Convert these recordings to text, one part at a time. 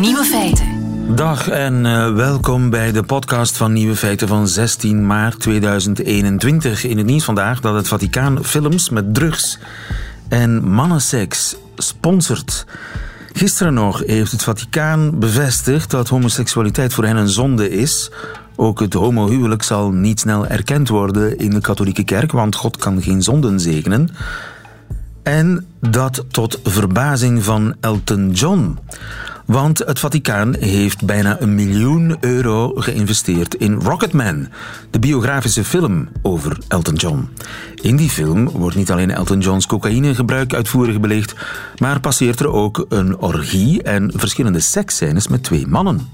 Nieuwe feiten. Dag en uh, welkom bij de podcast van Nieuwe Feiten van 16 maart 2021. In het nieuws vandaag dat het Vaticaan films met drugs en mannenseks sponsort. Gisteren nog heeft het Vaticaan bevestigd dat homoseksualiteit voor hen een zonde is. Ook het homohuwelijk zal niet snel erkend worden in de katholieke kerk, want God kan geen zonden zegenen. En dat tot verbazing van Elton John. Want het Vaticaan heeft bijna een miljoen euro geïnvesteerd in Rocketman, de biografische film over Elton John. In die film wordt niet alleen Elton John's cocaïnegebruik uitvoerig belicht, maar passeert er ook een orgie en verschillende seksscènes met twee mannen.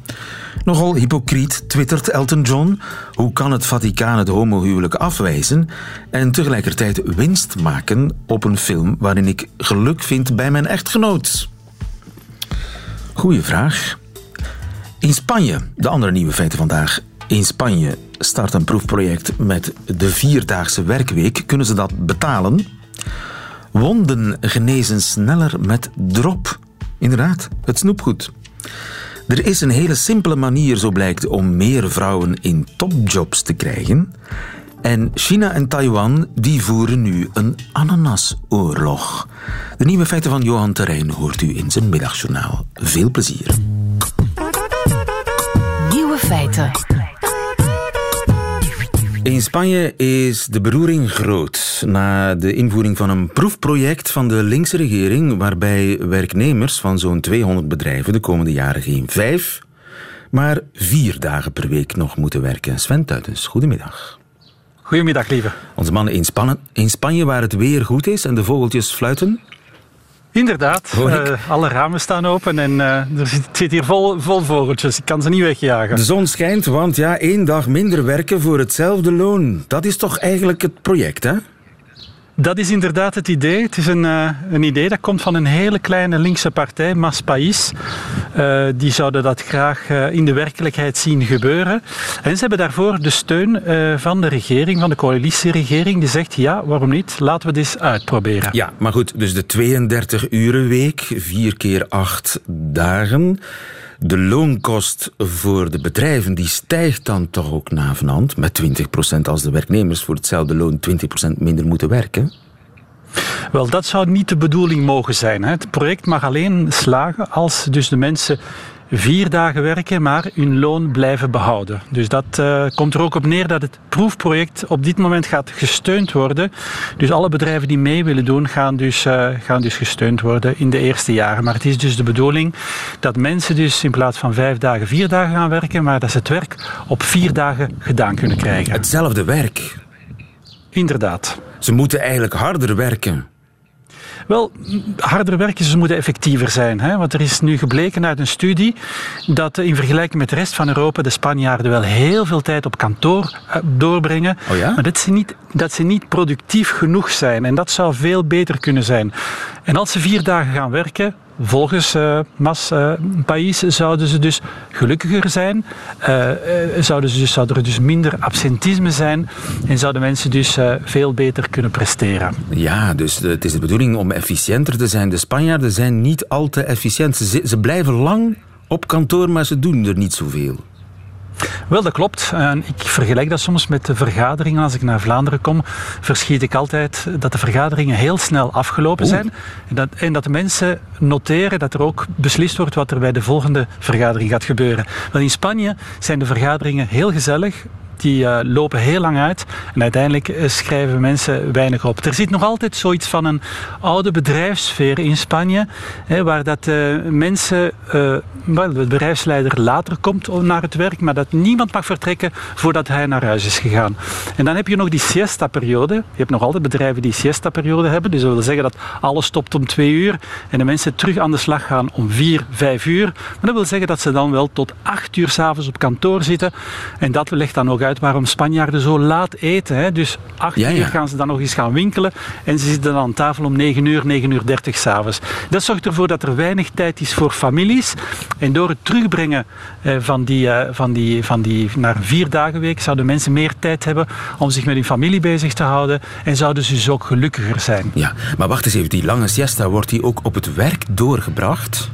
Nogal hypocriet twittert Elton John. Hoe kan het Vaticaan het homohuwelijk afwijzen en tegelijkertijd winst maken op een film waarin ik geluk vind bij mijn echtgenoot? Goeie vraag. In Spanje, de andere nieuwe feiten vandaag. In Spanje start een proefproject met de vierdaagse werkweek. Kunnen ze dat betalen? Wonden genezen sneller met drop. Inderdaad, het snoepgoed. Er is een hele simpele manier, zo blijkt, om meer vrouwen in topjobs te krijgen. En China en Taiwan die voeren nu een ananasoorlog. De nieuwe feiten van Johan Terrein hoort u in zijn middagjournaal. Veel plezier. Nieuwe feiten. In Spanje is de beroering groot na de invoering van een proefproject van de linkse regering, waarbij werknemers van zo'n 200 bedrijven de komende jaren geen vijf, maar vier dagen per week nog moeten werken. Sven Tuitens, goedemiddag. Goedemiddag, lieve. Onze mannen in, in Spanje waar het weer goed is en de vogeltjes fluiten. Inderdaad, uh, alle ramen staan open en uh, er zit, zit, hier vol, vol vogeltjes. Ik kan ze niet wegjagen. De zon schijnt, want ja, één dag minder werken voor hetzelfde loon. Dat is toch eigenlijk het project, hè? Dat is inderdaad het idee. Het is een, uh, een idee dat komt van een hele kleine linkse partij, Mas País. Uh, die zouden dat graag uh, in de werkelijkheid zien gebeuren. En ze hebben daarvoor de steun van de regering, van de coalitieregering, die zegt ja, waarom niet? Laten we dit uitproberen. Ja, maar goed, dus de 32 uren week, vier keer acht dagen. De loonkost voor de bedrijven die stijgt dan toch ook navenant met 20% als de werknemers voor hetzelfde loon 20% minder moeten werken? Wel, dat zou niet de bedoeling mogen zijn. Het project mag alleen slagen als dus de mensen vier dagen werken, maar hun loon blijven behouden. Dus dat uh, komt er ook op neer dat het proefproject op dit moment gaat gesteund worden. Dus alle bedrijven die mee willen doen, gaan dus, uh, gaan dus gesteund worden in de eerste jaren. Maar het is dus de bedoeling dat mensen dus in plaats van vijf dagen, vier dagen gaan werken, maar dat ze het werk op vier dagen gedaan kunnen krijgen. Hetzelfde werk? Inderdaad. Ze moeten eigenlijk harder werken. Wel, harder werken, ze moeten effectiever zijn. Hè? Want er is nu gebleken uit een studie dat in vergelijking met de rest van Europa de Spanjaarden wel heel veel tijd op kantoor eh, doorbrengen. Oh ja? Maar dat ze, niet, dat ze niet productief genoeg zijn. En dat zou veel beter kunnen zijn. En als ze vier dagen gaan werken, Volgens uh, Mas uh, Pais zouden ze dus gelukkiger zijn, uh, zouden ze dus, zou er dus minder absentisme zijn en zouden mensen dus veel beter kunnen presteren. Ja, dus het is de bedoeling om efficiënter te zijn. De Spanjaarden zijn niet al te efficiënt. Ze, ze blijven lang op kantoor, maar ze doen er niet zoveel. Wel, dat klopt. En ik vergelijk dat soms met de vergaderingen. Als ik naar Vlaanderen kom, verschiet ik altijd dat de vergaderingen heel snel afgelopen zijn. En dat, en dat de mensen noteren dat er ook beslist wordt wat er bij de volgende vergadering gaat gebeuren. Wel, in Spanje zijn de vergaderingen heel gezellig die uh, lopen heel lang uit. En uiteindelijk uh, schrijven mensen weinig op. Er zit nog altijd zoiets van een oude bedrijfssfeer in Spanje, hè, waar dat uh, mensen, well, de bedrijfsleider later komt naar het werk, maar dat niemand mag vertrekken voordat hij naar huis is gegaan. En dan heb je nog die siesta-periode. Je hebt nog altijd bedrijven die siesta-periode hebben. Dus dat wil zeggen dat alles stopt om twee uur en de mensen terug aan de slag gaan om vier, vijf uur. Maar dat wil zeggen dat ze dan wel tot acht uur s'avonds op kantoor zitten. En dat legt dan ook uit waarom Spanjaarden zo laat eten. Hè. Dus acht ja, ja. uur gaan ze dan nog eens gaan winkelen en ze zitten dan aan tafel om 9 uur, 9 uur 30 s'avonds. Dat zorgt ervoor dat er weinig tijd is voor families. En door het terugbrengen eh, van, die, uh, van, die, van die naar vier dagen week zouden mensen meer tijd hebben om zich met hun familie bezig te houden en zouden ze dus ook gelukkiger zijn. Ja, maar wacht eens even, die lange siesta, wordt die ook op het werk doorgebracht?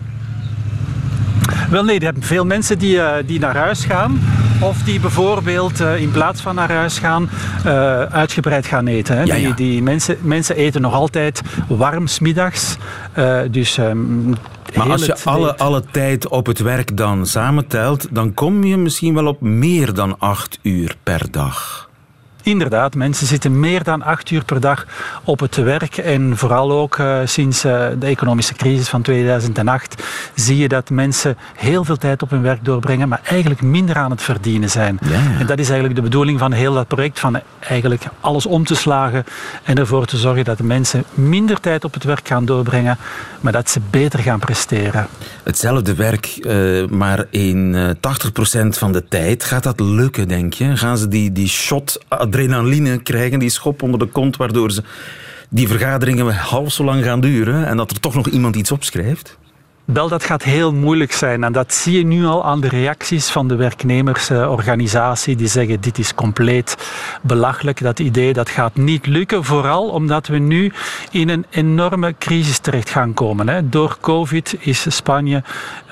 Wel nee, je hebt veel mensen die, uh, die naar huis gaan of die bijvoorbeeld uh, in plaats van naar huis gaan uh, uitgebreid gaan eten. Hè. Ja, ja. Die, die mensen, mensen eten nog altijd warm smiddags. dus um, maar als je alle, alle tijd op het werk dan samentelt, dan kom je misschien wel op meer dan acht uur per dag. Inderdaad, mensen zitten meer dan acht uur per dag op het werk. En vooral ook uh, sinds uh, de economische crisis van 2008 zie je dat mensen heel veel tijd op hun werk doorbrengen, maar eigenlijk minder aan het verdienen zijn. Ja, ja. En dat is eigenlijk de bedoeling van heel dat project, van eigenlijk alles om te slagen en ervoor te zorgen dat de mensen minder tijd op het werk gaan doorbrengen, maar dat ze beter gaan presteren. Hetzelfde werk, uh, maar in 80% van de tijd. Gaat dat lukken, denk je? Gaan ze die, die shot adrenaline krijgen, die schop onder de kont, waardoor ze die vergaderingen half zo lang gaan duren en dat er toch nog iemand iets opschrijft? Wel, dat gaat heel moeilijk zijn. En dat zie je nu al aan de reacties van de werknemersorganisatie. Die zeggen, dit is compleet belachelijk. Dat idee, dat gaat niet lukken. Vooral omdat we nu in een enorme crisis terecht gaan komen. Door covid is Spanje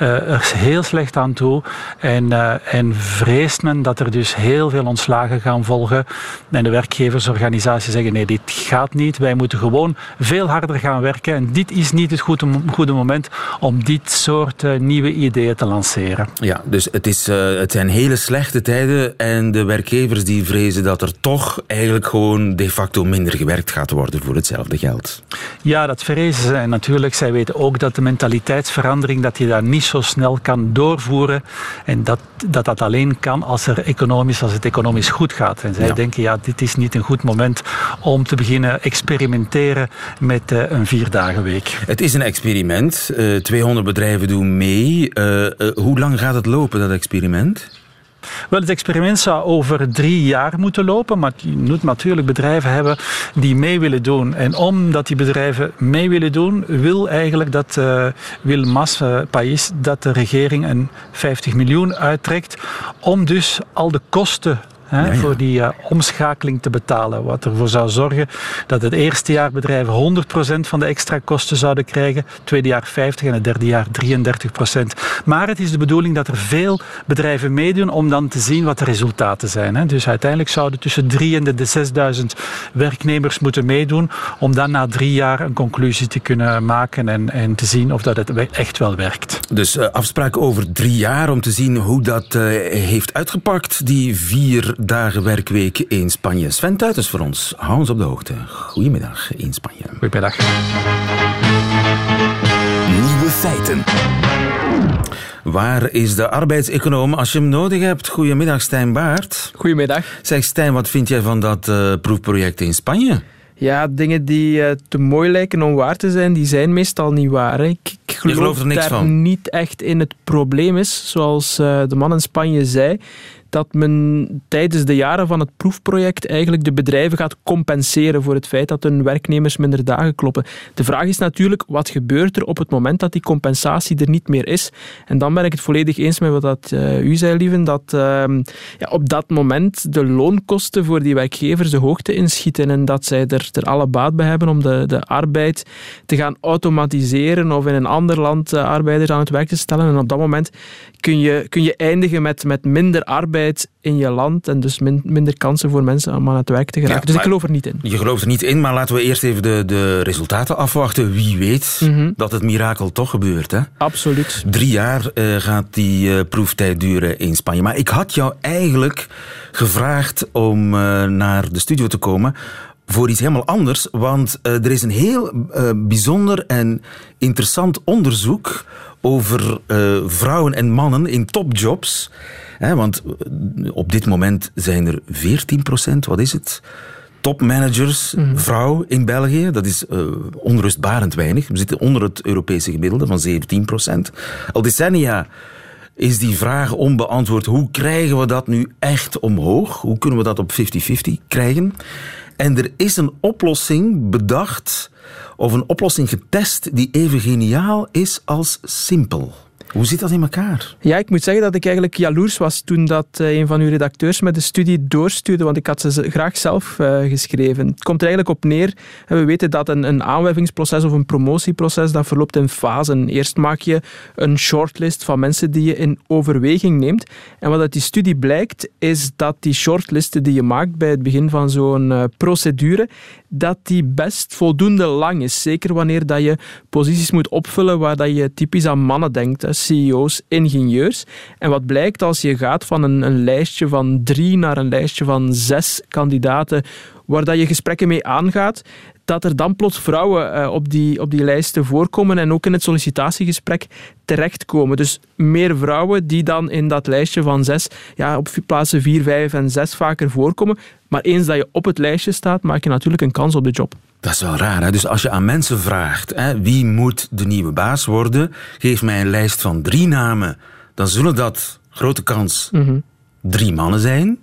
uh, er heel slecht aan toe. En, uh, en vreest men dat er dus heel veel ontslagen gaan volgen. En de werkgeversorganisaties zeggen, nee, dit gaat niet. Wij moeten gewoon veel harder gaan werken. En dit is niet het goede, goede moment om dit soort eh, nieuwe ideeën te lanceren. Ja, dus het, is, eh, het zijn hele slechte tijden en de werkgevers die vrezen dat er toch eigenlijk gewoon de facto minder gewerkt gaat worden voor hetzelfde geld. Ja, dat vrezen En natuurlijk. Zij weten ook dat de mentaliteitsverandering, dat je daar niet zo snel kan doorvoeren en dat dat, dat alleen kan als, er economisch, als het economisch goed gaat. En zij denken, ja, dit is niet een goed moment om te beginnen experimenteren met uh, een vierdagenweek. Het is een experiment. 200 Bedrijven doen mee. Eh, eh, hoe lang gaat het lopen, dat experiment? Wel, het experiment zou over drie jaar moeten lopen, maar je moet natuurlijk bedrijven hebben die mee willen doen. En omdat die bedrijven mee willen doen, wil eigenlijk dat uh, wil Mas Pais dat de regering een 50 miljoen uittrekt om dus al de kosten Hè, Ja, ja. voor die uh, omschakeling te betalen. Wat ervoor zou zorgen dat het eerste jaar bedrijven 100% van de extra kosten zouden krijgen, het tweede jaar 50 en het derde jaar 33%. Maar het is de bedoeling dat er veel bedrijven meedoen om dan te zien wat de resultaten zijn. Hè. Dus uiteindelijk zouden tussen 3 en de 6000 werknemers moeten meedoen om dan na drie jaar een conclusie te kunnen maken en, en te zien of dat het echt wel werkt. Dus uh, afspraak over drie jaar om te zien hoe dat uh, heeft uitgepakt, die vier dagen werkweek in Spanje. Sven Tuitens voor ons, hou ons op de hoogte. Goedemiddag in Spanje. Goedemiddag. Nieuwe feiten. Waar is de arbeidseconoom als je hem nodig hebt? Goedemiddag Stijn Baart. Goedemiddag. Zeg Stijn, wat vind jij van dat uh, proefproject in Spanje? Ja, dingen die uh, te mooi lijken om waar te zijn, die zijn meestal niet waar. Hè. Ik, ik geloof, er niks daar van? niet echt in het probleem is, zoals uh, de man in Spanje zei, dat men tijdens de jaren van het proefproject eigenlijk de bedrijven gaat compenseren voor het feit dat hun werknemers minder dagen kloppen. De vraag is natuurlijk, wat gebeurt er op het moment dat die compensatie er niet meer is? En dan ben ik het volledig eens met wat dat, uh, u zei, lieven, dat uh, ja, op dat moment de loonkosten voor die werkgevers de hoogte inschieten en dat zij er, alle baat bij hebben om de, de arbeid te gaan automatiseren of in een ander land uh, arbeiders aan het werk te stellen. En op dat moment kun je, kun je eindigen met, met minder arbeid in je land en dus min, minder kansen voor mensen om aan het werk te geraken. Ja, dus ik geloof er niet in. Je gelooft er niet in, maar laten we eerst even de, de resultaten afwachten. Wie weet Mhm. dat het mirakel toch gebeurt, hè? Absoluut. Drie jaar eh, gaat die eh, proeftijd duren in Spanje. Maar ik had jou eigenlijk gevraagd om eh, naar de studio te komen voor iets helemaal anders. Want er is een heel bijzonder en interessant onderzoek over eh, vrouwen en mannen in topjobs. Hè, want eh, op dit moment zijn er 14 procent, wat is het? Topmanagers, vrouw in België. Dat is eh, onrustbarend weinig. We zitten onder het Europese gemiddelde van 17 procent. Al decennia is die vraag onbeantwoord. Hoe krijgen we dat nu echt omhoog? Hoe kunnen we dat op 50-50 krijgen? En er is een oplossing bedacht, of een oplossing getest, die even geniaal is als simpel. Hoe zit dat in elkaar? Ja, ik moet zeggen dat ik eigenlijk jaloers was toen dat eh, een van uw redacteurs met de studie doorstuurde, want ik had ze graag zelf uh, geschreven. Het komt er eigenlijk op neer, we weten dat een, een aanwervingsproces of een promotieproces, dat verloopt in fasen. Eerst maak je een shortlist van mensen die je in overweging neemt. En wat uit die studie blijkt, is dat die shortlisten die je maakt bij het begin van zo'n uh, procedure, dat die best voldoende lang is. Zeker wanneer dat je posities moet opvullen waar dat je typisch aan mannen denkt. CEO's, ingenieurs. En wat blijkt als je gaat van een, een lijstje van drie naar een lijstje van zes kandidaten waar dat je gesprekken mee aangaat, dat er dan plots vrouwen uh, op, die, op die lijsten voorkomen en ook in het sollicitatiegesprek terechtkomen. Dus meer vrouwen die dan in dat lijstje van zes ja, op plaatsen vier, vijf en zes vaker voorkomen. Maar eens dat je op het lijstje staat, maak je natuurlijk een kans op de job. Dat is wel raar. Hè? Dus als je aan mensen vraagt hè, wie moet de nieuwe baas worden, geef mij een lijst van drie namen. Dan zullen dat, grote kans, mm drie mannen zijn.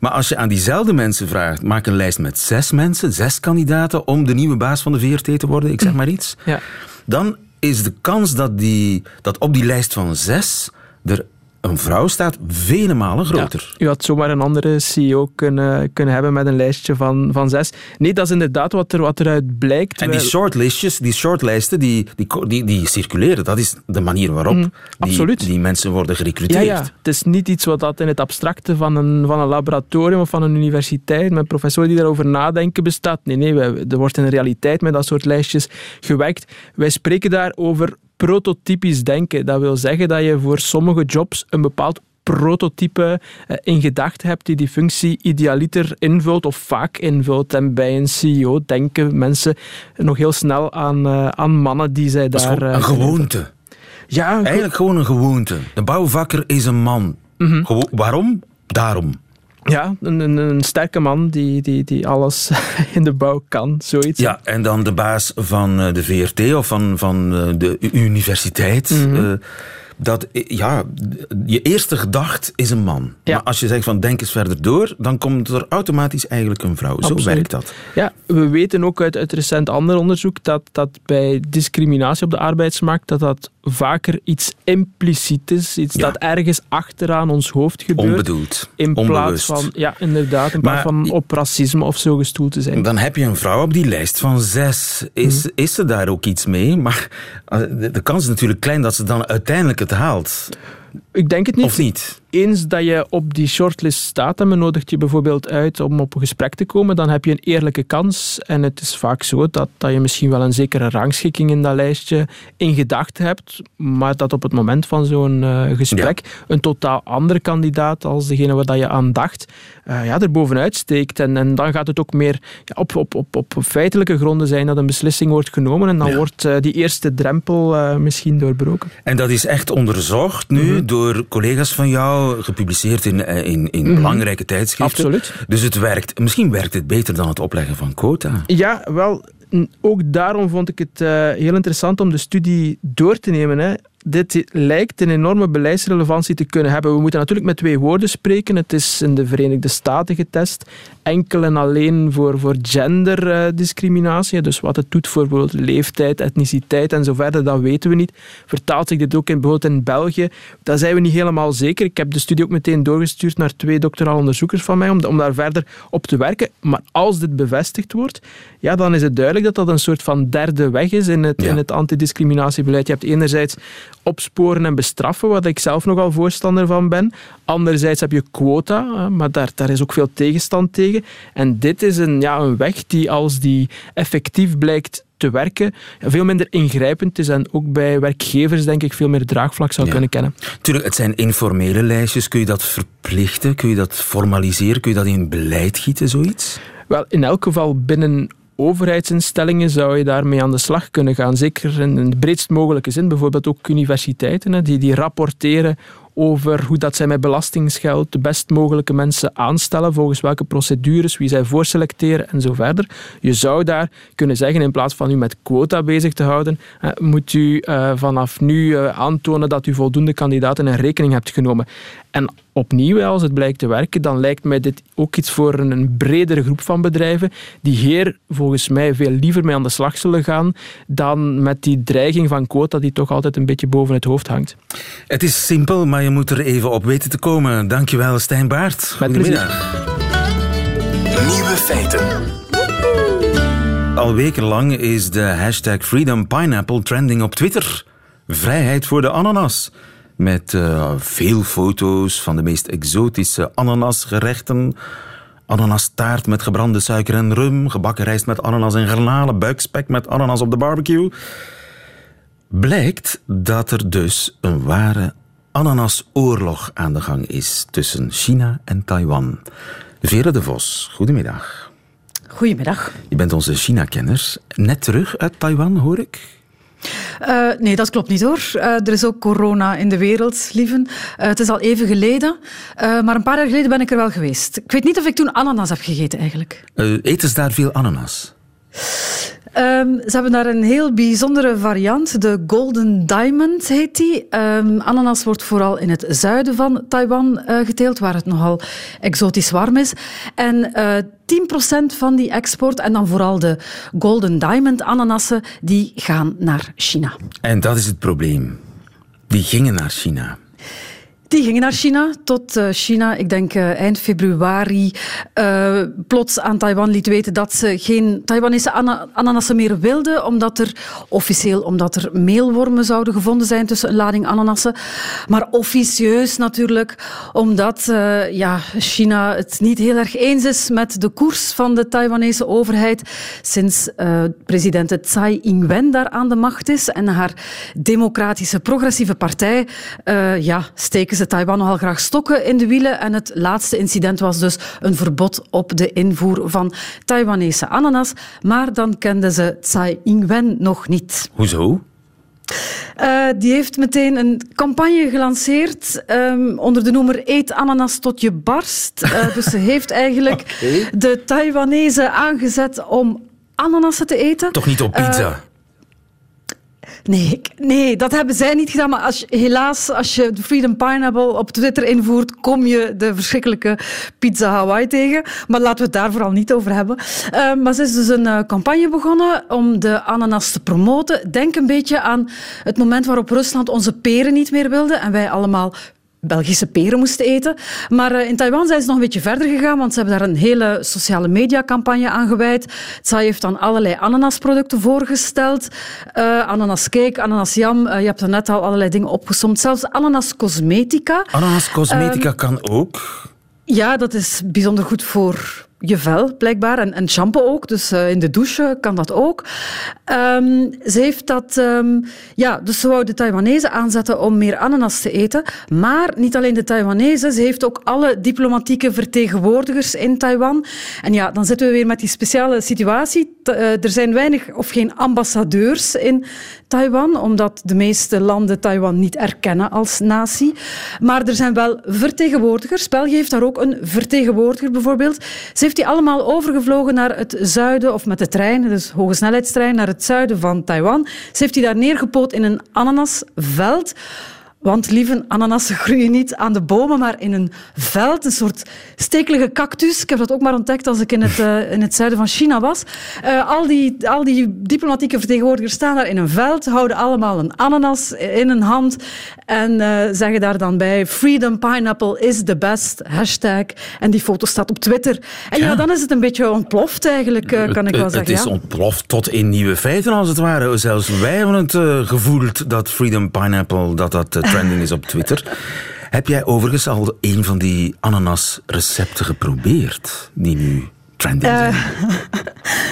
Maar als je aan diezelfde mensen vraagt, maak een lijst met zes mensen, zes kandidaten om de nieuwe baas van de VRT te worden, ik zeg maar iets. Ja. Dan is de kans dat, die, dat op die lijst van zes er een vrouw staat vele malen groter. Ja, u had zomaar een andere CEO kunnen, kunnen hebben met een lijstje van, van zes. Nee, dat is inderdaad wat, er, wat eruit blijkt. En die shortlistjes, die shortlijsten, die, die, die, die circuleren. Dat is de manier waarop mm, die, die, mensen worden gerecruiteerd. Ja, ja, het is niet iets wat dat in het abstracte van een, van een laboratorium of van een universiteit met professoren die daarover nadenken bestaat. Nee, nee, er wordt in de realiteit met dat soort lijstjes gewerkt. Wij spreken daar over prototypisch denken. Dat wil zeggen dat je voor sommige jobs een bepaald prototype eh, in gedachten hebt die die functie idealiter invult of vaak invult. En bij een CEO denken mensen nog heel snel aan, uh, aan mannen die zij daar... een gewoonte. Ja, Eigenlijk gewoon een gewoonte. De bouwvakker is een man. Mm waarom? Daarom. Ja, een, een, een, sterke man die, die, die alles in de bouw kan, zoiets. Ja, en dan de baas van eh, de VRT of van, van eh, de universiteit. Mm dat ja, je eerste gedacht is een man. Maar als je zegt van denk eens verder door, dan komt er automatisch eigenlijk een vrouw. Zo werkt dat. Ja, we weten ook uit, uit recent ander onderzoek dat, dat bij discriminatie op de arbeidsmarkt dat dat vaker iets impliciet is, iets dat ergens achteraan ons hoofd gebeurt. Onbedoeld. In plaats van, ja, inderdaad, in plaats van op racisme of zo gestoeld te zijn. Dan heb je een vrouw op die lijst van zes. Is, mhm. is ze daar ook iets mee? Maar eh, de kans is natuurlijk klein dat ze dan uiteindelijk het haalt. Ik denk het niet. Of niet? Eens dat je op die shortlist staat en men nodigt je bijvoorbeeld uit om op een gesprek te komen, dan heb je een eerlijke kans. En het is vaak zo dat, dat je misschien wel een zekere rangschikking in dat lijstje in gedachten hebt, maar dat op het moment van zo'n uh, gesprek een totaal andere kandidaat als degene waar je aan dacht, uh, ja, er bovenuit steekt. En, en dan gaat het ook meer ja, op, op, op, op feitelijke gronden zijn dat een beslissing wordt genomen en dan wordt uh, die eerste drempel misschien doorbroken. En dat is echt onderzocht nu mhm. door collega's van jou, gepubliceerd in, in, in mm belangrijke tijdschriften. Absoluut. Dus het werkt. Misschien werkt het beter dan het opleggen van quota. Ja, wel, ook daarom vond ik het heel interessant om de studie door te nemen. Hè dit lijkt een enorme beleidsrelevantie te kunnen hebben. We moeten natuurlijk met twee woorden spreken. Het is in de Verenigde Staten getest. Enkel en alleen voor, voor genderdiscriminatie. Dus wat het doet voor bijvoorbeeld leeftijd, etniciteit en zo verder, dat weten we niet. Vertaalt zich dit ook in, bijvoorbeeld in België? Dat zijn we niet helemaal zeker. Ik heb de studie ook meteen doorgestuurd naar twee doctoraal onderzoekers van mij om, om daar verder op te werken. Maar als dit bevestigd wordt, ja, dan is het duidelijk dat dat een soort van derde weg is in het, in het antidiscriminatiebeleid. Je hebt enerzijds opsporen en bestraffen, wat ik zelf nogal voorstander van ben. Anderzijds heb je quota, maar daar, daar is ook veel tegenstand tegen. En dit is een, ja, een weg die, als die effectief blijkt te werken, veel minder ingrijpend is en ook bij werkgevers denk ik veel meer draagvlak zou kunnen kennen. Tuurlijk, het zijn informele lijstjes. Kun je dat verplichten? Kun je dat formaliseren? Kun je dat in beleid gieten, zoiets? Wel, in elk geval binnen overheidsinstellingen zou je daarmee aan de slag kunnen gaan. Zeker in de breedst mogelijke zin. Bijvoorbeeld ook universiteiten, die, die rapporteren over hoe dat zij met belastingsgeld de best mogelijke mensen aanstellen, volgens welke procedures, wie zij voorselecteren en zo verder. Je zou daar kunnen zeggen, in plaats van u met quota bezig te houden, eh, moet u eh, vanaf nu eh, aantonen dat u voldoende kandidaten in rekening hebt genomen. En opnieuw, als het blijkt te werken, dan lijkt mij dit ook iets voor een, bredere groep van bedrijven die hier volgens mij veel liever mee aan de slag zullen gaan dan met die dreiging van quota die toch altijd een beetje boven het hoofd hangt. Het is simpel, maar je moet er even op weten te komen. Dankjewel, Stijn Baart. Met Goedemiddag. Nieuwe feiten. Al wekenlang is de hashtag Freedom Pineapple trending op Twitter. Vrijheid voor de ananas. Met uh, veel foto's van de meest exotische ananasgerechten. Ananastaart met gebrande suiker en rum. Gebakken rijst met ananas en garnalen. Buikspek met ananas op de barbecue. Blijkt dat er dus een ware ananasoorlog aan de gang is tussen China en Taiwan. Vera de Vos, goedemiddag. Goedemiddag. Je bent onze China-kenner. Net terug uit Taiwan, hoor ik. Uh, nee, dat klopt niet hoor. Uh, er is ook corona in de wereld, lieven. Uh, het is al even geleden. maar een paar jaar geleden ben ik er wel geweest. Ik weet niet of ik toen ananas heb gegeten eigenlijk. eten ze daar veel ananas? Um, ze hebben daar een heel bijzondere variant. De Golden Diamond heet die. Um, ananas wordt vooral in het zuiden van Taiwan uh, geteeld, waar het nogal exotisch warm is. En uh, 10% van die export, en dan vooral de Golden Diamond ananassen, die gaan naar China. En dat is het probleem. Die gingen naar China. Die gingen naar China, tot uh, China, ik denk uh, eind februari, uh, plots aan Taiwan liet weten dat ze geen Taiwanese ana ananassen meer wilden, omdat er officieel omdat er meelwormen zouden gevonden zijn tussen een lading ananassen. Maar officieus natuurlijk, omdat ja, China het niet heel erg eens is met de koers van de Taiwanese overheid sinds president Tsai Ing-wen daar aan de macht is en haar democratische progressieve partij ja, steken ze Taiwan nogal graag stokken in de wielen. En het laatste incident was dus een verbod op de invoer van Taiwanese ananas. Maar dan kenden ze Tsai Ing-wen nog niet. Hoezo? Uh, die heeft meteen een campagne gelanceerd um, onder de noemer Eet ananas tot je barst. Uh, dus ze heeft eigenlijk okay. de Taiwanese aangezet om ananassen te eten. Toch niet op pizza? Uh, Nee, nee, dat hebben zij niet gedaan. Maar als, helaas, als je de Freedom Pineapple op Twitter invoert, kom je de verschrikkelijke pizza Hawaii tegen. Maar laten we het daar vooral niet over hebben. Uh, maar ze is dus een uh, campagne begonnen om de ananas te promoten. Denk een beetje aan het moment waarop Rusland onze peren niet meer wilde en wij allemaal Belgische peren moesten eten. Maar uh, in Taiwan zijn ze nog een beetje verder gegaan, want ze hebben daar een hele sociale mediacampagne aan gewijd. Tsai heeft dan allerlei ananasproducten voorgesteld. Uh, ananascake, ananasjam, uh, je hebt er net al allerlei dingen opgesomd. Zelfs ananascosmetica. Ananascosmetica kan ook? Ja, dat is bijzonder goed voor je vel, blijkbaar. En, en shampoo ook, dus uh, in de douche kan dat ook. Um, ze heeft dat... Um, ja, dus ze wou de Taiwanese aanzetten om meer ananas te eten. Maar niet alleen de Taiwanese, ze heeft ook alle diplomatieke vertegenwoordigers in Taiwan. En ja, dan zitten we weer met die speciale situatie. Uh, er zijn weinig of geen ambassadeurs in Taiwan, omdat de meeste landen Taiwan niet erkennen als natie. Maar er zijn wel vertegenwoordigers. België heeft daar ook een vertegenwoordiger bijvoorbeeld. Ze heeft die allemaal overgevlogen naar het zuiden, of met de trein, dus hoge snelheidstrein, naar het zuiden van Taiwan. Ze heeft die daar neergepoot in een ananasveld. Want lieve ananassen groeien niet aan de bomen, maar in een veld, een soort stekelige cactus. Ik heb dat ook maar ontdekt als ik in het, uh, in het zuiden van China was. Uh, al, die, al die diplomatieke vertegenwoordigers staan daar in een veld, houden allemaal een ananas in een hand en uh, zeggen daar dan bij Freedom Pineapple is the best, hashtag. En die foto staat op Twitter. En ja, ja dan is het een beetje ontploft eigenlijk, kan ik wel zeggen. Het is ja. ontploft tot in nieuwe feiten als het ware. Zelfs wij hebben het gevoeld dat Freedom Pineapple, dat dat trending is op Twitter. Heb jij overigens al een van die ananasrecepten geprobeerd die nu trending zijn? Uh,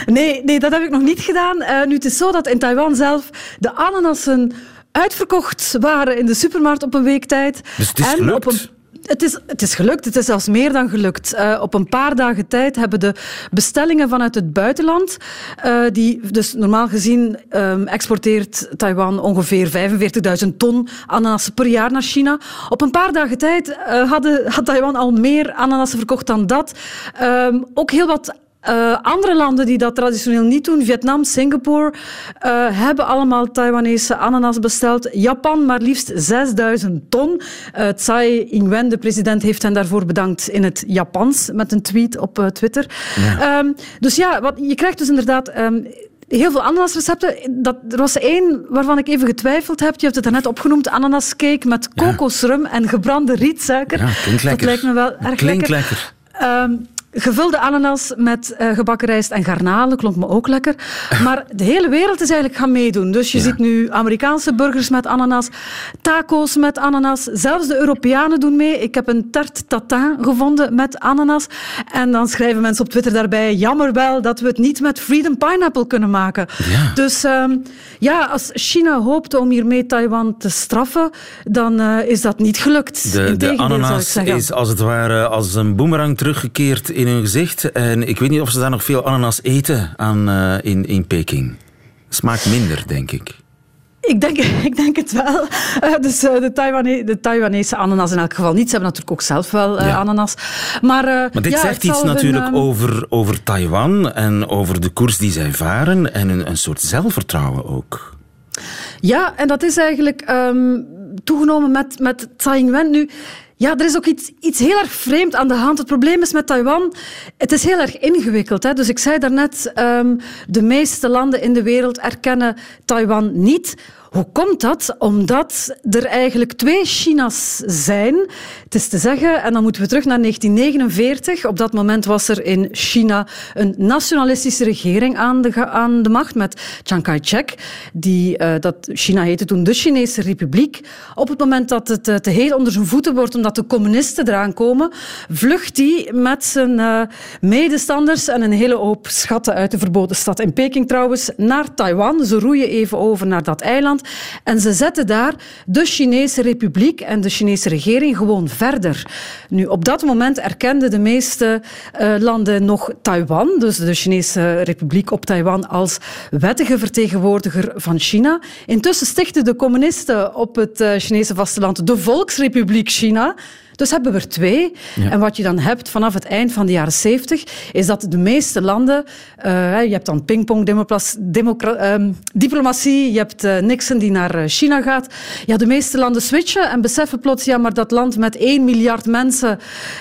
nee, nee, dat heb ik nog niet gedaan. Uh, nu, het is zo dat in Taiwan zelf de ananassen uitverkocht waren in de supermarkt op een week tijd. Dus het is en gelukt? Op een het is, het is gelukt. Het is zelfs meer dan gelukt. Uh, op een paar dagen tijd hebben de bestellingen vanuit het buitenland, uh, die dus normaal gezien um, exporteert Taiwan ongeveer 45.000 ton ananassen per jaar naar China. Op een paar dagen tijd uh, hadden, had Taiwan al meer ananassen verkocht dan dat. Um, ook heel wat Uh, andere landen die dat traditioneel niet doen, Vietnam, Singapore, uh, hebben allemaal Taiwanese ananas besteld. Japan maar liefst 6000 ton. Uh, Tsai Ing-wen, de president, heeft hen daarvoor bedankt in het Japans met een tweet op Twitter. Ja. Um, dus ja, wat, je krijgt dus inderdaad... Um, heel veel ananasrecepten. Dat, er was één waarvan ik even getwijfeld heb. Je hebt het daarnet opgenoemd. Ananascake met kokosrum en gebrande rietsuiker. Ja, klinkt lekker. Dat lijkt me wel erg klinkt lekker. lekker. Um, Gevulde ananas met uh, gebakken rijst en garnalen klonk me ook lekker. Maar de hele wereld is eigenlijk gaan meedoen. Dus je ja. ziet nu Amerikaanse burgers met ananas, taco's met ananas. Zelfs de Europeanen doen mee. Ik heb een tarte tatin gevonden met ananas. En dan schrijven mensen op Twitter daarbij... Jammer wel dat we het niet met Freedom Pineapple kunnen maken. Ja. Dus um, ja, als China hoopte om hiermee Taiwan te straffen, dan uh, is dat niet gelukt. De, de ananas is als het ware als een boemerang teruggekeerd in hun gezicht. En ik weet niet of ze daar nog veel ananas eten aan, uh, in, in Peking. Smaakt minder, denk ik. Ik denk, ik denk het wel. Uh, dus uh, de, Taiwane, de Taiwanese ananas in elk geval niet. Ze hebben natuurlijk ook zelf wel uh, ja. ananas. Maar, maar dit ja, zegt iets natuurlijk een, over, over Taiwan en over de koers die zij varen en een, een soort zelfvertrouwen ook. Ja, en dat is eigenlijk um, toegenomen met, met Tsai Ing-wen. Nu, ja, er is ook iets, iets heel erg vreemd aan de hand. Het probleem is met Taiwan, het is heel erg ingewikkeld. Hè? Dus ik zei daarnet, um, de meeste landen in de wereld erkennen Taiwan niet. Hoe komt dat? Omdat er eigenlijk twee China's zijn. Het is te zeggen, en dan moeten we terug naar 1949. Op dat moment was er in China een nationalistische regering aan de, aan de macht met Chiang Kai-shek. Die, uh, dat China heette toen de Chinese Republiek. Op het moment dat het uh, te heel onder zijn voeten wordt, omdat de communisten eraan komen, vlucht hij met zijn uh, medestanders en een hele hoop schatten uit de verboden stad in Peking trouwens naar Taiwan. Ze roeien even over naar dat eiland. En ze zetten daar de Chinese Republiek en de Chinese regering gewoon verder. Nu, op dat moment erkenden de meeste uh, landen nog Taiwan, dus de Chinese Republiek op Taiwan, als wettige vertegenwoordiger van China. Intussen stichten de communisten op het uh, Chinese vasteland de Volksrepubliek China. Dus hebben we er twee. Ja. En wat je dan hebt vanaf het eind van de jaren zeventig, is dat de meeste landen, uh, je hebt dan pingpong um, diplomatie, je hebt uh, Nixon die naar China gaat. Ja, de meeste landen switchen en beseffen plots, ja, maar dat land met 1 miljard mensen,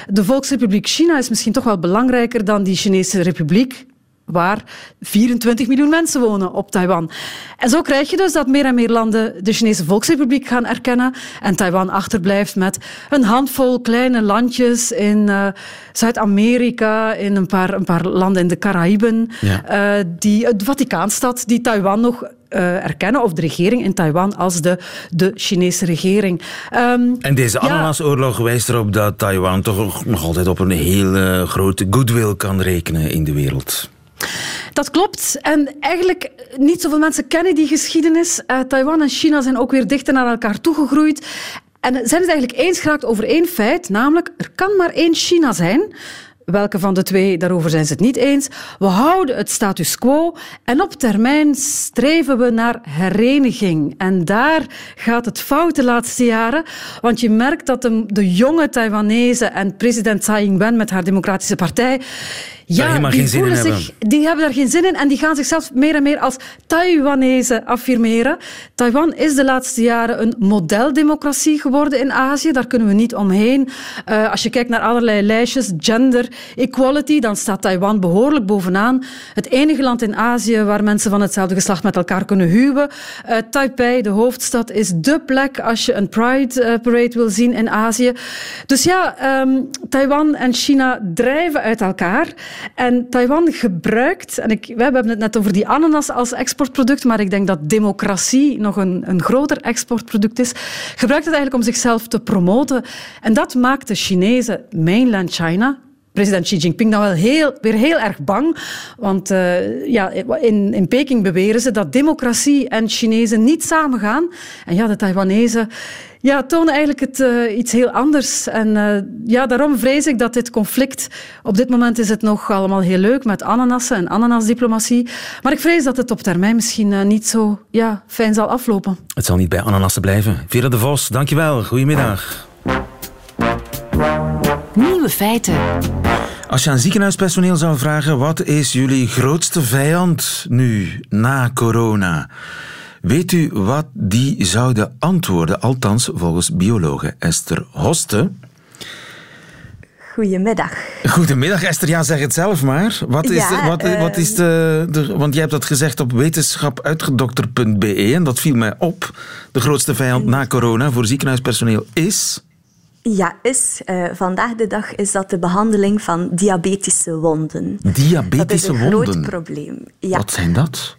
de Volksrepubliek China, is misschien toch wel belangrijker dan die Chinese Republiek waar 24 miljoen mensen wonen op Taiwan. En zo krijg je dus dat meer en meer landen de Chinese Volksrepubliek gaan erkennen en Taiwan achterblijft met een handvol kleine landjes in uh, Zuid-Amerika, in een paar, een paar landen in de Caraïben, ja. uh, die, de Vaticaanstad, die Taiwan nog uh, erkennen, of de regering in Taiwan, als de, de Chinese regering. Um, en deze ananasoorlog ja, wijst erop dat Taiwan toch nog altijd op een hele grote goodwill kan rekenen in de wereld. Dat klopt. En eigenlijk, niet zoveel mensen kennen die geschiedenis. Uh, Taiwan en China zijn ook weer dichter naar elkaar toegegroeid. En zijn het eigenlijk eens geraakt over één feit, namelijk er kan maar één China zijn. Welke van de twee, daarover zijn ze het niet eens. We houden het status quo en op termijn streven we naar hereniging. En daar gaat het fout de laatste jaren, want je merkt dat de, de jonge Taiwanese en president Tsai Ing-wen met haar democratische partij ja, die, voelen zich, hebben. die hebben daar geen zin in en die gaan zichzelf meer en meer als Taiwanese affirmeren. Taiwan is de laatste jaren een modeldemocratie geworden in Azië. Daar kunnen we niet omheen. Uh, als je kijkt naar allerlei lijstjes, gender equality, dan staat Taiwan behoorlijk bovenaan. Het enige land in Azië waar mensen van hetzelfde geslacht met elkaar kunnen huwen. Uh, Taipei, de hoofdstad, is dé plek als je een Pride uh, Parade wil zien in Azië. Dus ja, um, Taiwan en China drijven uit elkaar. En Taiwan gebruikt, en ik, we hebben het net over die ananas als exportproduct, maar ik denk dat democratie nog een, een groter exportproduct is, gebruikt het eigenlijk om zichzelf te promoten. En dat maakt de Chinezen, mainland China, president Xi Jinping dan wel heel, weer heel erg bang. Want uh, ja, in, in Peking beweren ze dat democratie en Chinezen niet samengaan. En ja, de Taiwanese ja, tonen eigenlijk het, uh, iets heel anders. En uh, ja, daarom vrees ik dat dit conflict... Op dit moment is het nog allemaal heel leuk met ananassen en ananasdiplomatie. Maar ik vrees dat het op termijn misschien niet zo ja, fijn zal aflopen. Het zal niet bij ananassen blijven. Vera de Vos, dankjewel. Goedemiddag. Nieuwe feiten. Als je aan ziekenhuispersoneel zou vragen, wat is jullie grootste vijand nu, na corona? Weet u wat die zouden antwoorden, althans volgens biologe Esther Hoste? Goedemiddag. Goedemiddag Esther, ja zeg het zelf maar. Wat is, de, wat, wat is de, de, Want jij hebt dat gezegd op wetenschapuitgedokter.be en dat viel mij op. De grootste vijand na corona voor ziekenhuispersoneel is... Ja, is. Uh, vandaag de dag is dat de behandeling van diabetische wonden. Diabetische wonden? Dat is een groot probleem. Ja. Wat zijn dat?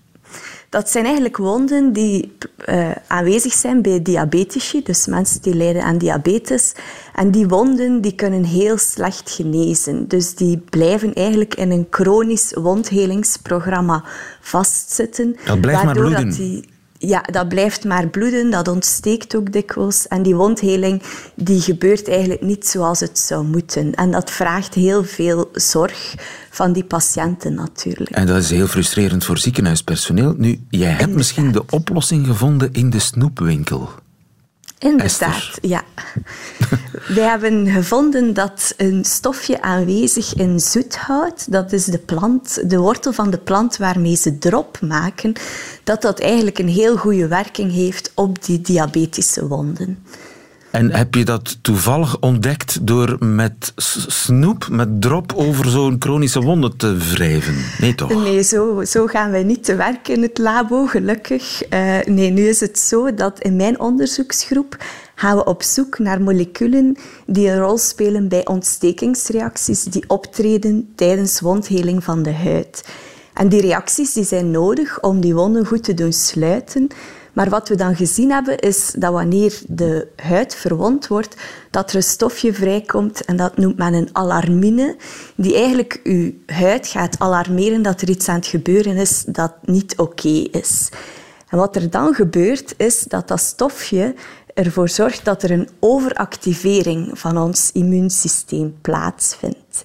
Dat zijn eigenlijk wonden die uh, aanwezig zijn bij diabetici, dus mensen die lijden aan diabetes. En die wonden die kunnen heel slecht genezen. Dus die blijven eigenlijk in een chronisch wondhelingsprogramma vastzitten. Dat blijft maar bloeden. Dat die, ja, dat blijft maar bloeden, dat ontsteekt ook dikwijls. En die wondheling die gebeurt eigenlijk niet zoals het zou moeten. En dat vraagt heel veel zorg van die patiënten natuurlijk. En dat is heel frustrerend voor ziekenhuispersoneel. Nu, jij hebt misschien de oplossing gevonden in de snoepwinkel. Inderdaad, ja. Wij hebben gevonden dat een stofje aanwezig in zoethout, dat is de plant, de wortel van de plant waarmee ze drop maken, dat dat eigenlijk een heel goede werking heeft op die diabetische wonden. En heb je dat toevallig ontdekt door met snoep, met drop over zo'n chronische wonde te wrijven? Nee, toch? Nee, zo, zo gaan wij niet te werk in het labo, gelukkig. Uh, nee, nu is het zo dat in mijn onderzoeksgroep gaan we op zoek naar moleculen die een rol spelen bij ontstekingsreacties die optreden tijdens wondheling van de huid. En die reacties die zijn nodig om die wonden goed te doen sluiten. Maar wat we dan gezien hebben, is dat wanneer de huid verwond wordt, dat er een stofje vrijkomt en dat noemt men een alarmine, die eigenlijk uw huid gaat alarmeren dat er iets aan het gebeuren is dat niet oké is. En wat er dan gebeurt, is dat dat stofje ervoor zorgt dat er een overactivering van ons immuunsysteem plaatsvindt.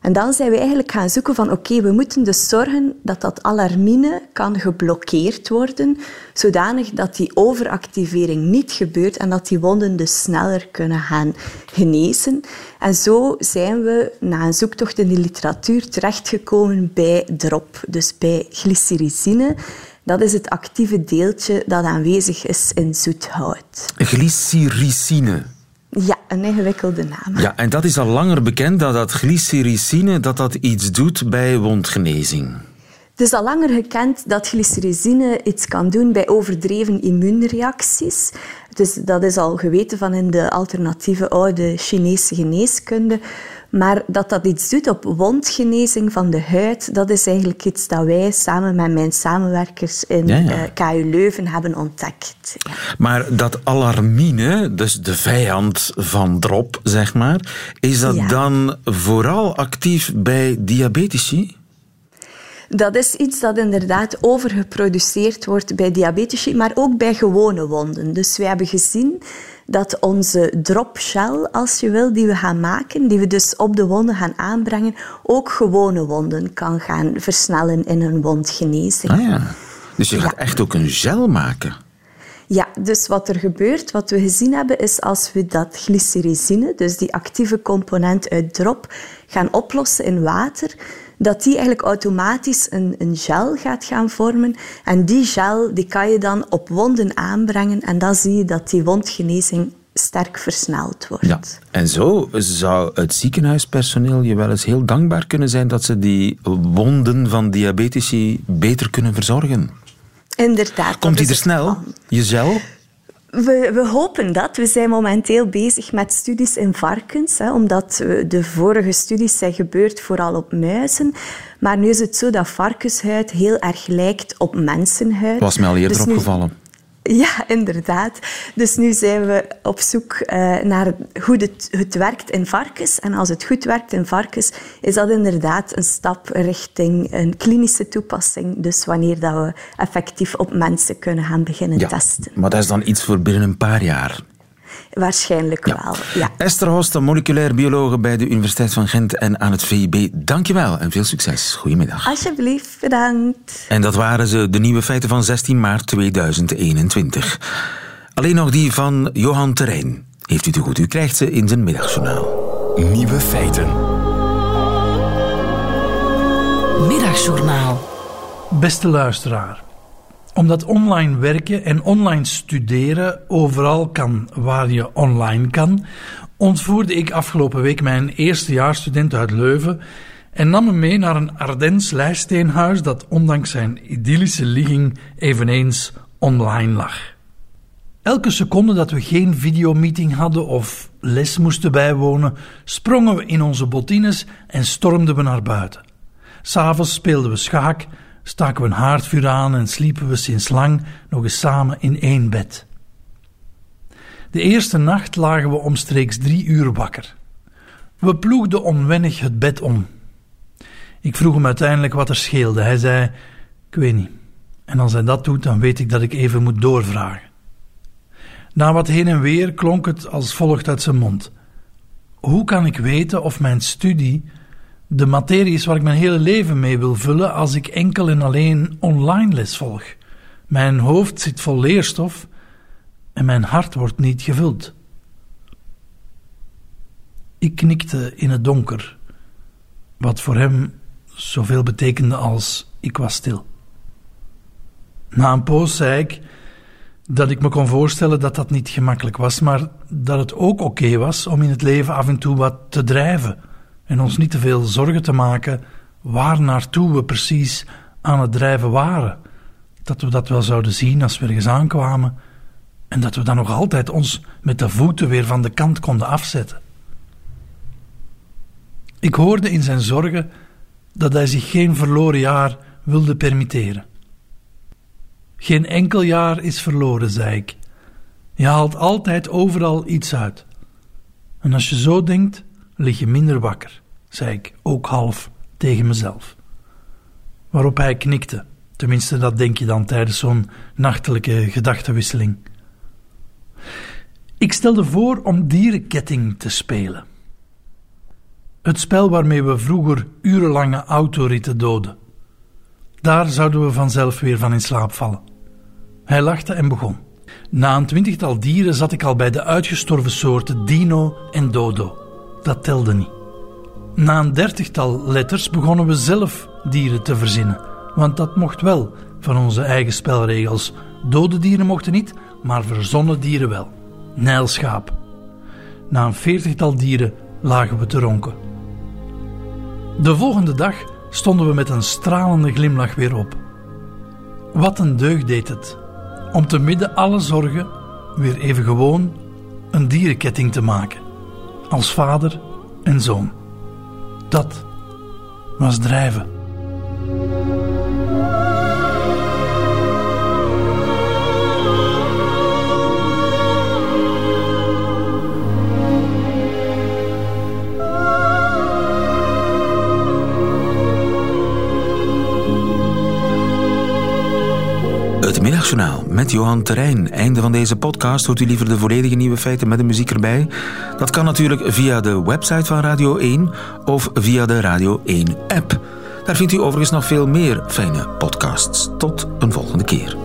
En dan zijn we eigenlijk gaan zoeken van oké, we moeten dus zorgen dat dat alarmine kan geblokkeerd worden, zodanig dat die overactivering niet gebeurt en dat die wonden dus sneller kunnen gaan genezen. En zo zijn we na een zoektocht in de literatuur terechtgekomen bij drop, dus bij glycyrrhizine. Dat is het actieve deeltje dat aanwezig is in zoethout. Glycyrrhizine. Ja, een ingewikkelde naam. Ja, en dat is al langer bekend dat dat glycyrrhizine dat dat iets doet bij wondgenezing. Het is al langer gekend dat glycyrrhizine iets kan doen bij overdreven immuunreacties. Dus dat is al geweten van in de alternatieve oude Chinese geneeskunde. Maar dat dat iets doet op wondgenezing van de huid, dat is eigenlijk iets dat wij samen met mijn samenwerkers in ja, ja. Eh, KU Leuven hebben ontdekt. Ja. Maar dat alarmine, dus de vijand van drop, zeg maar, is dat dan vooral actief bij diabetici? Dat is iets dat inderdaad overgeproduceerd wordt bij diabetici, maar ook bij gewone wonden. Dus we hebben gezien dat onze drop shell, als je wil, die we gaan maken, die we dus op de wonden gaan aanbrengen, ook gewone wonden kan gaan versnellen in een wondgenezing. Ah ja. Dus je gaat echt ook een gel maken? Ja, dus wat er gebeurt, wat we gezien hebben, is als we dat glycyrrhizine, dus die actieve component uit drop, gaan oplossen in water, dat die eigenlijk automatisch een, een gel gaat gaan vormen. En die gel die kan je dan op wonden aanbrengen en dan zie je dat die wondgenezing sterk versneld wordt. Ja. En zo zou het ziekenhuispersoneel je wel eens heel dankbaar kunnen zijn dat ze die wonden van diabetici beter kunnen verzorgen. Inderdaad. Komt die er snel, je gel? We, we, hopen dat. We zijn momenteel bezig met studies in varkens, hè, omdat de vorige studies zijn gebeurd vooral op muizen. Maar nu is het zo dat varkenshuid heel erg lijkt op mensenhuid. Was mij al eerder dus opgevallen. Ja, inderdaad. Dus nu zijn we op zoek uh, naar hoe het, het, werkt in varkens. En als het goed werkt in varkens, is dat inderdaad een stap richting een klinische toepassing. Dus wanneer dat we effectief op mensen kunnen gaan beginnen ja, testen. Maar dat is dan iets voor binnen een paar jaar. Waarschijnlijk wel, ja. Esther Hoste, moleculair biologe bij de Universiteit van Gent en aan het VIB. Dankjewel en veel succes. Goedemiddag. Alsjeblieft, bedankt. En dat waren ze, de nieuwe feiten van 16 maart 2021. Alleen nog die van Johan Terrein. Heeft u te goed, u krijgt ze in zijn middagjournaal. Nieuwe feiten. Middagjournaal. Beste luisteraar. Omdat online werken en online studeren overal kan waar je online kan, ontvoerde ik afgelopen week mijn eerstejaarsstudent uit Leuven en nam hem mee naar een Ardens lijststeenhuis dat ondanks zijn idyllische ligging eveneens online lag. Elke seconde dat we geen videomeeting hadden of les moesten bijwonen, sprongen we in onze bottines en stormden we naar buiten. S'avonds speelden we schaak, staken we een haardvuur aan en sliepen we sinds lang nog eens samen in één bed. De eerste nacht lagen we omstreeks drie uur wakker. We ploegden onwennig het bed om. Ik vroeg hem uiteindelijk wat er scheelde. Hij zei: Ik weet niet. En als hij dat doet, dan weet ik dat ik even moet doorvragen. Na wat heen en weer klonk het als volgt uit zijn mond: Hoe kan ik weten of mijn studie de materie is waar ik mijn hele leven mee wil vullen als ik enkel en alleen online les volg? Mijn hoofd zit vol leerstof en mijn hart wordt niet gevuld. Ik knikte in het donker, wat voor hem zoveel betekende als ik was stil. Na een poos zei ik dat ik me kon voorstellen dat dat niet gemakkelijk was, maar dat het ook oké was om in het leven af en toe wat te drijven en ons niet te veel zorgen te maken waar naartoe we precies aan het drijven waren. Dat we dat wel zouden zien als we ergens aankwamen en dat we dan nog altijd ons met de voeten weer van de kant konden afzetten. Ik hoorde in zijn zorgen dat hij zich geen verloren jaar wilde permitteren. Geen enkel jaar is verloren, zei ik. Je haalt altijd overal iets uit. En als je zo denkt, lig je minder wakker, zei ik, ook half tegen mezelf. Waarop hij knikte. Tenminste, dat denk je dan tijdens zo'n nachtelijke gedachtenwisseling. Ik stelde voor om dierenketting te spelen. Het spel waarmee we vroeger urenlange autoritten doden. Daar zouden we vanzelf weer van in slaap vallen. Hij lachte en begon. Na een twintigtal dieren zat ik al bij de uitgestorven soorten dino en dodo. Dat telde niet. Na een dertigtal letters begonnen we zelf dieren te verzinnen, want dat mocht wel van onze eigen spelregels. Dode dieren mochten niet, maar verzonnen dieren wel. Nijlschaap. Na een veertigtal dieren lagen we te ronken. De volgende dag stonden we met een stralende glimlach weer op. Wat een deugd deed het om te midden alle zorgen weer even gewoon een dierenketting te maken. Als vader en zoon. Dat was drijven. Met Johan Terrein. Einde van deze podcast. Hoort u liever de volledige nieuwe feiten met de muziek erbij? Dat kan natuurlijk via de website van Radio 1 of via de Radio 1 app. Daar vindt u overigens nog veel meer fijne podcasts. Tot een volgende keer.